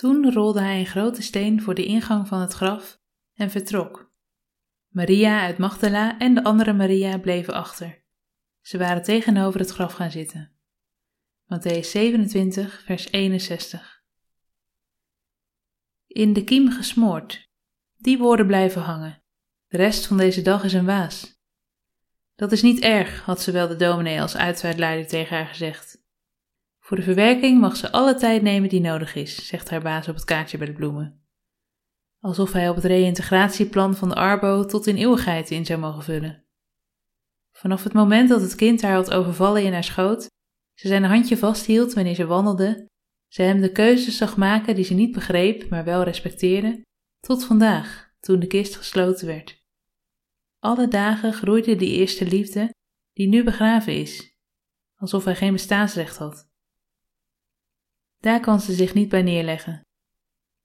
Toen rolde hij een grote steen voor de ingang van het graf en vertrok. Maria uit Magdala en de andere Maria bleven achter. Ze waren tegenover het graf gaan zitten. Matthäus 27, vers 61. In de kiem gesmoord. Die woorden blijven hangen. De rest van deze dag is een waas. Dat is niet erg, had ze wel de dominee als uitvaartleider tegen haar gezegd. Voor de verwerking mag ze alle tijd nemen die nodig is, zegt haar baas op het kaartje bij de bloemen. Alsof hij op het reïntegratieplan van de Arbo tot in eeuwigheid in zou mogen vullen. Vanaf het moment dat het kind haar had overvallen in haar schoot, ze zijn handje vasthield wanneer ze wandelde, ze hem de keuzes zag maken die ze niet begreep, maar wel respecteerde, tot vandaag, toen de kist gesloten werd. Alle dagen groeide die eerste liefde, die nu begraven is, alsof hij geen bestaansrecht had. Daar kan ze zich niet bij neerleggen.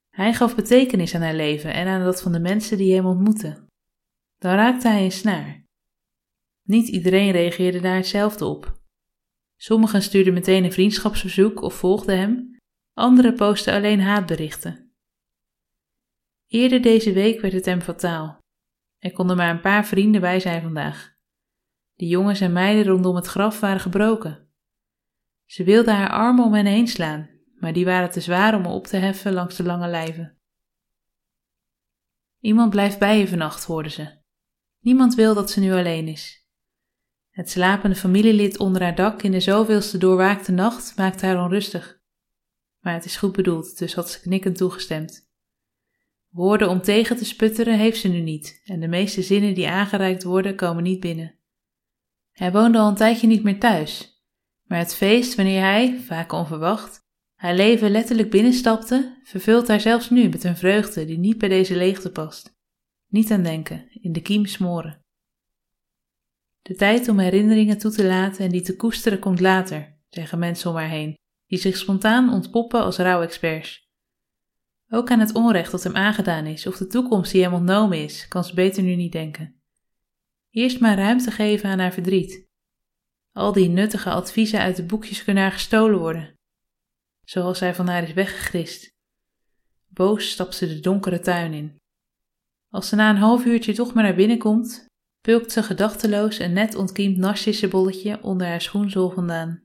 Hij gaf betekenis aan haar leven en aan dat van de mensen die hem ontmoetten. Dan raakte hij een snaar. Niet iedereen reageerde daar hetzelfde op. Sommigen stuurden meteen een vriendschapsverzoek of volgden hem, anderen posten alleen haatberichten. Eerder deze week werd het hem fataal. Er konden maar een paar vrienden bij zijn vandaag. De jongens en meiden rondom het graf waren gebroken. Ze wilde haar armen om hen heen slaan, maar die waren te zwaar om op te heffen langs de lange lijven. Iemand blijft bij je vannacht, hoorde ze. Niemand wil dat ze nu alleen is. Het slapende familielid onder haar dak in de zoveelste doorwaakte nacht maakte haar onrustig. Maar het is goed bedoeld, dus had ze knikkend toegestemd. Woorden om tegen te sputteren heeft ze nu niet, en de meeste zinnen die aangereikt worden komen niet binnen. Hij woonde al een tijdje niet meer thuis, maar het feest wanneer hij, vaak onverwacht, haar leven letterlijk binnenstapte, vervult haar zelfs nu met een vreugde die niet bij deze leegte past. Niet aan denken, in de kiem smoren. De tijd om herinneringen toe te laten en die te koesteren komt later, zeggen mensen om haar heen, die zich spontaan ontpoppen als rouwexperts. Ook aan het onrecht dat hem aangedaan is of de toekomst die hem ontnomen is, kan ze beter nu niet denken. Eerst maar ruimte geven aan haar verdriet. Al die nuttige adviezen uit de boekjes kunnen haar gestolen worden, zoals hij van haar is weggegrist. Boos stapt ze de donkere tuin in. Als ze na een half uurtje toch maar naar binnen komt, pulkt ze gedachteloos een net ontkiemd narcissenbolletje onder haar schoenzool vandaan.